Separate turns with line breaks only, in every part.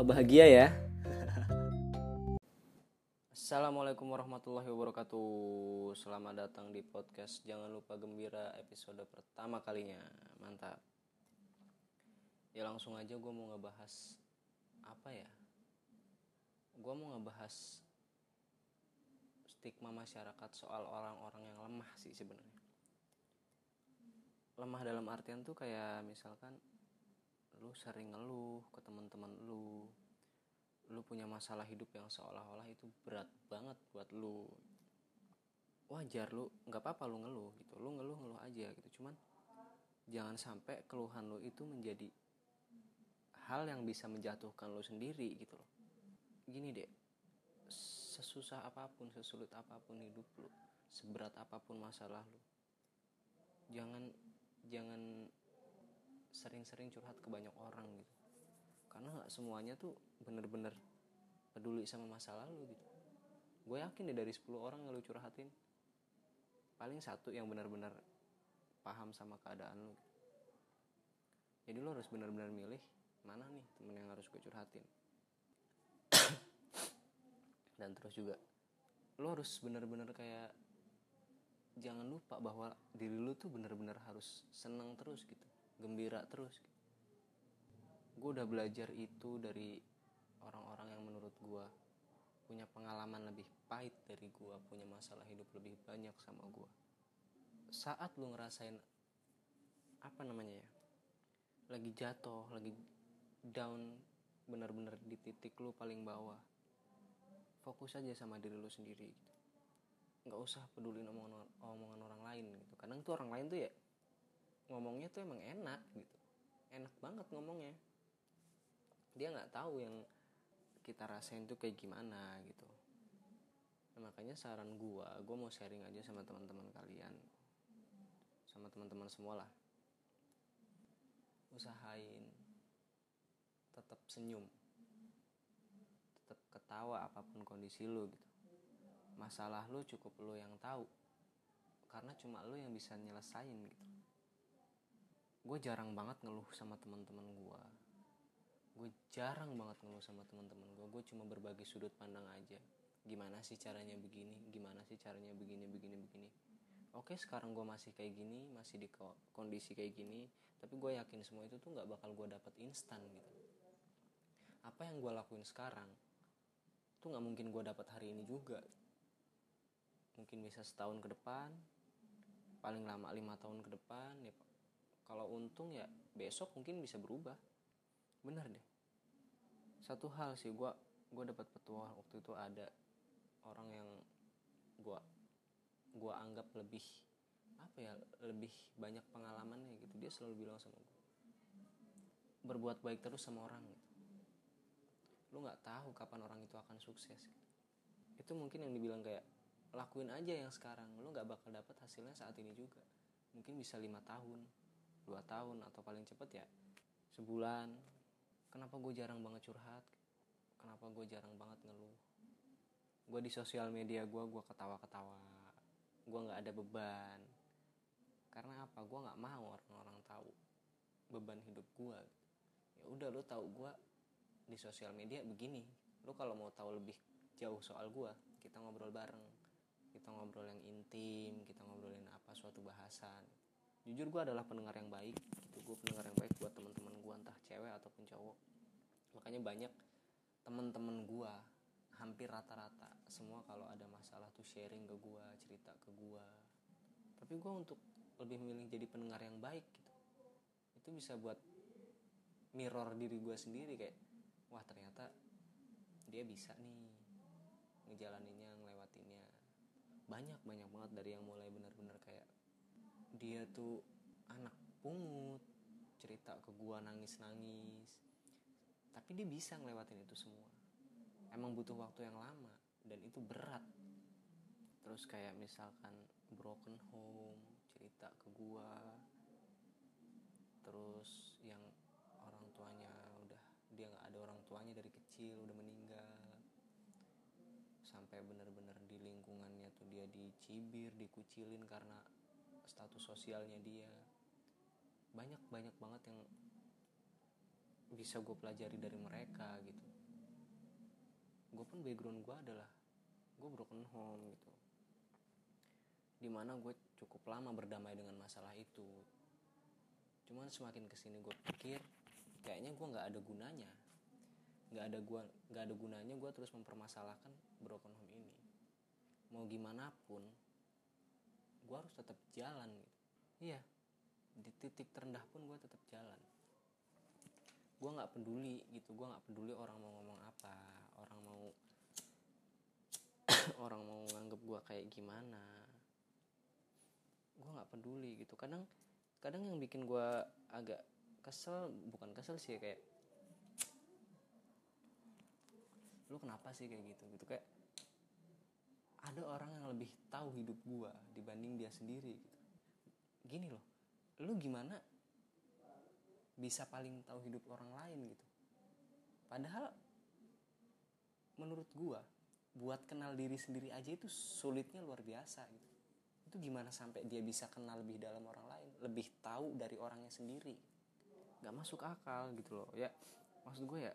bahagia ya. Assalamualaikum warahmatullahi wabarakatuh. Selamat datang di podcast Jangan Lupa Gembira episode pertama kalinya. Mantap. Ya langsung aja gue mau ngebahas apa ya? Gue mau ngebahas stigma masyarakat soal orang-orang yang lemah sih sebenarnya. Lemah dalam artian tuh kayak misalkan lu sering ngeluh ke teman-teman lu lu punya masalah hidup yang seolah-olah itu berat banget buat lu. Wajar lu nggak apa-apa lu ngeluh gitu lu ngeluh ngeluh aja gitu. Cuman jangan sampai keluhan lu itu menjadi hal yang bisa menjatuhkan lu sendiri gitu loh. Gini deh sesusah apa pun sesulit apa pun hidup lu seberat apa pun masalah lu jangan jangan sering-sering curhat ke banyak orang gitu. Karena nggak semuanya tuh bener-bener peduli sama masa lalu gitu. Gue yakin deh dari 10 orang yang lu curhatin paling satu yang benar-benar paham sama keadaan lu gitu. jadi lo harus benar-benar milih mana nih temen yang harus gue curhatin. Dan terus juga lo harus benar-benar kayak jangan lupa bahwa diri lu tuh benar-benar harus seneng terus gitu gembira terus. Gue udah belajar itu dari orang-orang yang menurut gue punya pengalaman lebih pahit dari gue punya masalah hidup lebih banyak sama gue saat lu ngerasain apa namanya ya lagi jatuh lagi down benar-benar di titik lu paling bawah fokus aja sama diri lu sendiri gitu. Nggak usah peduli omongan omongan orang lain gitu. Kadang tuh orang lain tuh ya ngomongnya tuh emang enak gitu. Enak banget ngomongnya. Dia nggak tahu yang kita rasain tuh kayak gimana gitu. Nah, makanya saran gua gua mau sharing aja sama teman-teman kalian. Sama teman-teman semua lah. Usahain tetap senyum. Tetap ketawa apa pun kondisi lu gitu. Masalah lu cukup lu yang tahu. Karena cuma lu yang bisa nyelesain gitu gue jarang banget ngeluh sama teman-teman gue gue jarang banget ngeluh sama teman-teman gue gue cuma berbagi sudut pandang aja. Gimana sih caranya begini? Gimana sih caranya begini begini begini? Oke sekarang gue masih kayak gini masih di kondisi kayak gini tapi gue yakin semua itu tuh nggak bakal gue dapet instan gitu. Apa yang gue lakuin sekarang tuh nggak mungkin gue dapat hari ini juga. Mungkin bisa setahun ke depan paling lama lima tahun ke depan ya kalau untung ya besok mungkin bisa berubah. Bener deh. Satu hal sih gue gue dapat petua waktu itu ada orang yang gue gue anggap lebih apa ya lebih banyak pengalamannya gitu. Dia selalu bilang sama gue berbuat baik terus sama orang gitu. Lu nggak tahu kapan orang itu akan sukses gitu. itu mungkin yang dibilang kayak lakuin aja yang sekarang. Lu nggak bakal dapat hasilnya saat ini juga. Mungkin bisa lima tahun dua tahun atau paling cepet ya sebulan. Kenapa gue jarang banget curhat? Kenapa gue jarang banget ngeluh? Gue di sosial media gue gue ketawa-ketawa. Gue nggak ada beban. Karena apa? Gue nggak mau orang-orang tahu beban hidup gue ya udah lo tahu gue di sosial media begini. Lo kalau mau tahu lebih jauh soal gue kita ngobrol bareng. Kita ngobrol yang intim kita ngobrolin apa suatu bahasan jujur gue adalah pendengar yang baik gitu. Gue pendengar yang baik buat teman-teman gue entah cewek ataupun cowok. Makanya banyak teman-teman gue hampir rata-rata semua kalau ada masalah tuh sharing ke gue cerita ke gue tapi gue untuk lebih memilih jadi pendengar yang baik gitu. Itu bisa buat mirror diri gue sendiri kayak wah ternyata dia bisa nih ngejalaninnya ngelewatinnya. Banyak banyak banget dari yang mulai benar-benar kayak dia tuh anak pungut cerita ke gua nangis-nangis. Tapi dia bisa ngelewatin itu semua. Emang butuh waktu yang lama dan itu berat. Terus kayak misalkan broken home cerita ke gua. Terus yang orang tuanya udah dia nggak ada orang tuanya dari kecil udah meninggal. Sampai bener-bener di lingkungannya tuh dia dicibir dikucilin karena status sosialnya dia. Banyak banyak banget yang bisa gue pelajari dari mereka gitu. Gue pun background gue adalah gue broken home gitu. Di mana gue cukup lama berdamai dengan masalah itu. Cuman semakin ke sini gue pikir kayaknya gue nggak ada gunanya. Nggak ada gua nggak ada gunanya gue terus mempermasalahkan broken home ini. Mau gimana pun gue harus tetap jalan gitu. Iya. Di titik terendah pun gue tetap jalan. Gue nggak peduli gitu gue nggak peduli orang mau ngomong apa orang mau orang mau nganggep gue kayak gimana. Gue nggak peduli gitu. Kadang kadang yang bikin gue agak kesel bukan kesel sih kayak lu kenapa sih kayak gitu? Gitu kayak ada orang yang lebih tahu hidup gua dibanding dia sendiri gitu. Gini loh lu gimana bisa paling tahu hidup orang lain gitu? Padahal menurut gua buat kenal diri sendiri aja itu sulitnya luar biasa gitu. Itu gimana sampai dia bisa kenal lebih dalam orang lain lebih tahu dari orangnya sendiri? Nggak masuk akal gitu loh ya. Maksud gue ya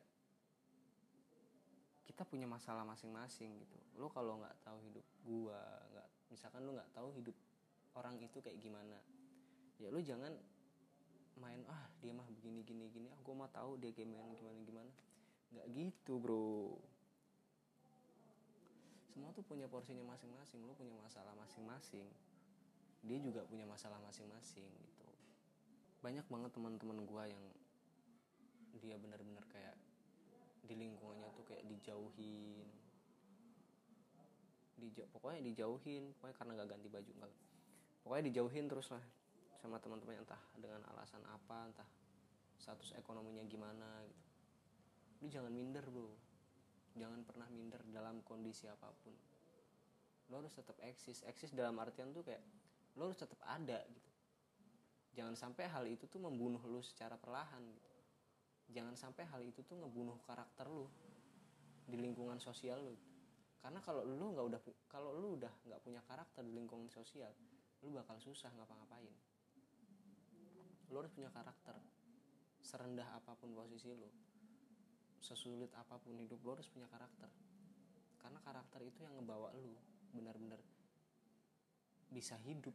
kita punya masalah masing-masing gitu. Lo kalau nggak tahu hidup gua nggak misalkan lo nggak tahu hidup orang itu kayak gimana ya lo jangan main ah dia mah begini gini gini ah gue mah tahu dia gimana gimana gimana. Nggak gitu bro. Semua tuh punya porsinya masing-masing lo punya masalah masing-masing. Dia juga punya masalah masing-masing gitu. Banyak banget teman-teman gue yang dia benar-benar kayak di lingkungannya tuh kayak dijauhin. Dijauh pokoknya dijauhin pokoknya karena gak ganti baju enggak pokoknya dijauhin terus lah sama teman-teman entah dengan alasan apa entah status ekonominya gimana gitu. Lu jangan minder bro. Jangan pernah minder dalam kondisi apa pun. Lo harus tetap eksis. Eksis dalam artian tuh kayak lo harus tetap ada gitu. Jangan sampai hal itu tuh membunuh lo secara perlahan gitu jangan sampai hal itu tuh ngebunuh karakter lu di lingkungan sosial lu. Karena kalau lu nggak udah kalau lu udah nggak punya karakter di lingkungan sosial lu bakal susah ngapa-ngapain. Lu harus punya karakter serendah apa pun posisi lu sesulit apa pun hidup lu harus punya karakter. Karena karakter itu yang ngebawa lu benar-benar bisa hidup.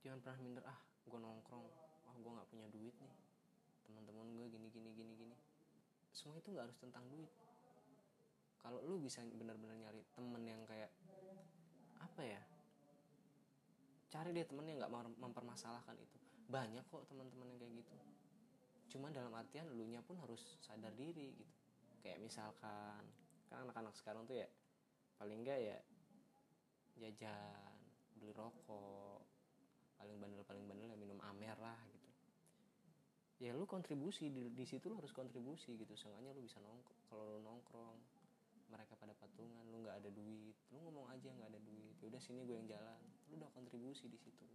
Jangan pernah minder ah gue nongkrong ah gue nggak punya duit nih teman-teman gue gini gini gini gini. Semua itu nggak harus tentang duit. Kalau lu bisa benar-benar nyari temen yang kayak apa ya? Cari deh temen yang nggak mempermasalahkan itu. Banyak kok teman-teman yang kayak gitu. Cuman dalam artian lu nya pun harus sadar diri gitu. Kayak misalkan kan anak-anak sekarang tuh ya paling enggak ya jajan beli rokok paling bandel paling bandel ya minum amer lah ya lu kontribusi di, di situ lu harus kontribusi gitu. Seenggaknya lu bisa nongkrong kalau lu nongkrong mereka pada patungan lu nggak ada duit lu ngomong aja nggak ada duit. Ya udah sini gue yang jalan. Lu udah kontribusi di situ.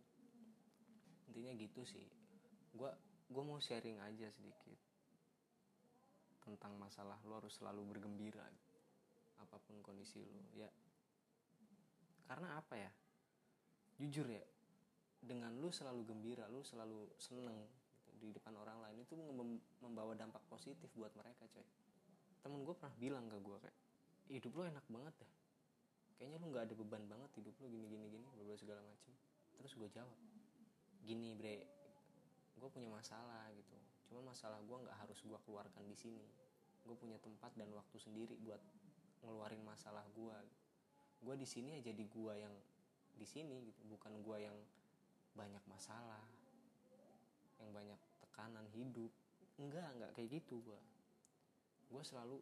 Intinya gitu sih. Gue gue mau sharing aja sedikit tentang masalah lu harus selalu bergembira apa pun kondisi lu ya. Karena apa ya? Jujur ya dengan lu selalu gembira lu selalu seneng di depan orang lain itu membawa dampak positif buat mereka coy. Temen gue pernah bilang ke gue kayak hidup lo enak banget dah. Kayaknya lu nggak ada beban banget hidup lo gini gini gini berbagai segala macem. Terus gue jawab gini bre gue punya masalah gitu. Cuman masalah gue nggak harus gue keluarkan di sini. Gue punya tempat dan waktu sendiri buat ngeluarin masalah gue gue di sini aja di gue yang di sini gitu bukan gue yang banyak masalah yang banyak tekanan hidup. Enggak enggak kayak gitu gue gue selalu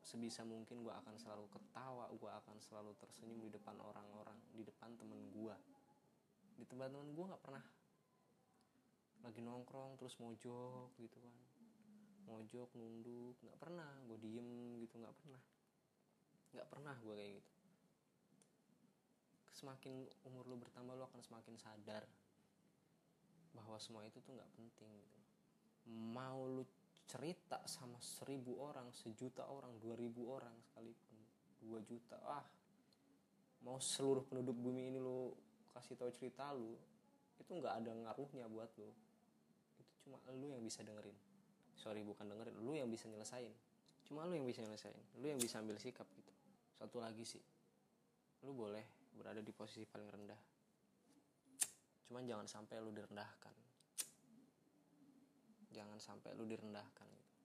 sebisa mungkin gue akan selalu ketawa gue akan selalu tersenyum di depan orang-orang di depan temen gue di tempat temen gue nggak pernah lagi nongkrong terus mojok gitu kan. Mojok nunduk nggak pernah. Gue diem gitu nggak pernah. Nggak pernah gue kayak gitu. Semakin umur lu bertambah lu akan semakin sadar bahwa semua itu tuh nggak penting gitu. Mau lu cerita sama seribu orang sejuta orang dua ribu orang sekalipun dua juta ah mau seluruh penduduk bumi ini lu kasih tahu cerita lu itu nggak ada ngaruhnya buat lu. Itu cuma lu yang bisa dengerin. Sorry bukan dengerin lu yang bisa nyelesain. Cuma lu yang bisa nyelesain lu yang bisa ambil sikap gitu. Satu lagi sih lu boleh berada di posisi paling rendah cuman jangan sampai lu direndahkan. Jangan sampai lu direndahkan gitu.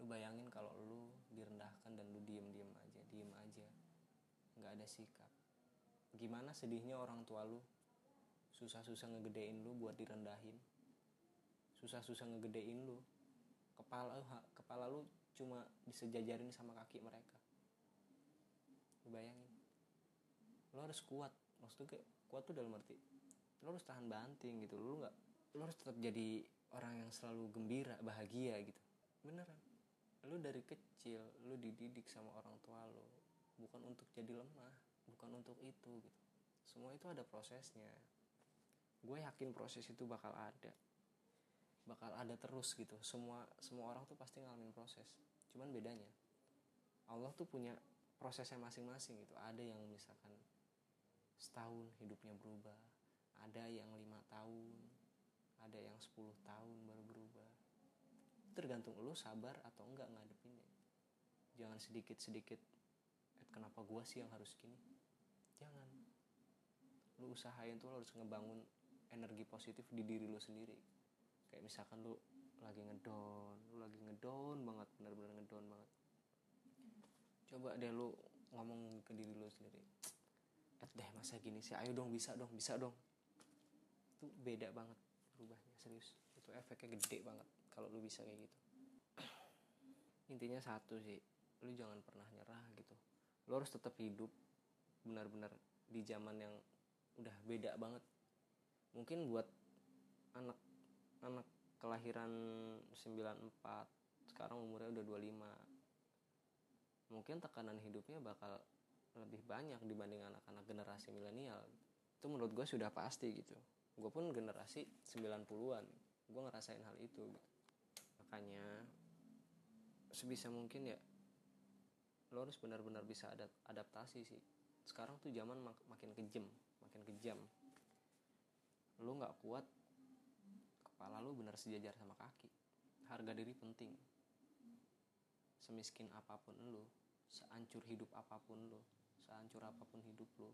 Lu bayangin kalau lu direndahkan dan lu diem diem aja diem aja. Nggak ada sikap. Gimana sedihnya orang tua lu? Susah-susah ngegedein lu buat direndahin. Susah-susah ngegedein lu. Kepala kepala lu cuma disejajarin sama kaki mereka. Lu bayangin. Lu harus kuat. Maksudnya kayak kuat tuh dalam arti lu harus tahan banting gitu. Lu nggak lu harus tetap jadi orang yang selalu gembira bahagia gitu. Beneran. Lu dari kecil lu dididik sama orang tua lu bukan untuk jadi lemah bukan untuk itu gitu. Semua itu ada prosesnya. Gue yakin proses itu bakal ada. Bakal ada terus gitu. Semua semua orang tuh pasti ngalamin proses. Cuman bedanya Allah tuh punya prosesnya masing-masing gitu. Ada yang misalkan setahun hidupnya berubah ada yang lima tahun ada yang 10 tahun baru berubah. Tergantung lu sabar atau enggak ngadepinnya. Jangan sedikit-sedikit eh, kenapa gua sih yang harus gini? Jangan. Lu usahain tuh lu harus ngebangun energi positif di diri lu sendiri. Kayak misalkan lu lagi ngedon lu lagi ngedon banget bener-bener ngedon banget. Coba deh lu ngomong ke diri lu sendiri. Eh deh masa gini sih? Ayo dong bisa dong bisa dong itu beda banget berubahnya serius. Itu efeknya gede banget kalau lu bisa kayak gitu. Intinya satu sih lu jangan pernah nyerah gitu. Lu harus tetap hidup benar-benar di zaman yang udah beda banget. Mungkin buat anak anak kelahiran 94 sekarang umurnya udah 25 mungkin tekanan hidupnya bakal lebih banyak dibanding anak-anak generasi milenial. Itu menurut gue sudah pasti gitu gue pun generasi 90-an gue ngerasain hal itu gitu. makanya sebisa mungkin ya lo harus benar-benar bisa ada adaptasi sih. Sekarang tuh zaman mak makin kejam makin kejam. Lo nggak kuat kepala lo benar sejajar sama kaki. Harga diri penting. Semiskin apa pun lo seancur hidup apa pun lo seancur apa pun hidup lo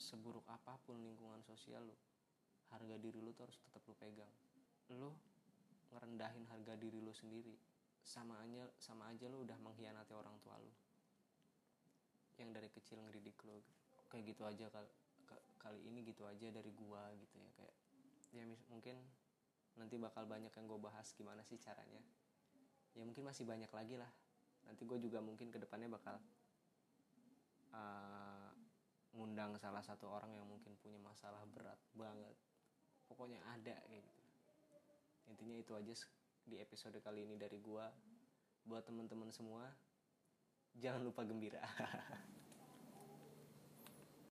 seburuk apa pun lingkungan sosial lo harga diri lo tuh harus tetap lo pegang. Lo ngerendahin harga diri lo sendiri. Sama aja sama aja lo udah mengkhianati orang tua lo yang dari kecil ngedidik lo kayak gitu aja kali kali ini gitu aja dari gua gitu ya. Kayak ya mungkin nanti bakal banyak yang gue bahas gimana sih caranya. Ya mungkin masih banyak lagi lah. Nanti gue juga mungkin ke depannya bakal uh, ngundang salah satu orang yang mungkin punya masalah berat banget pokoknya ada kayak gitu. Intinya itu aja di episode kali ini dari gua. Buat teman-teman semua jangan lupa gembira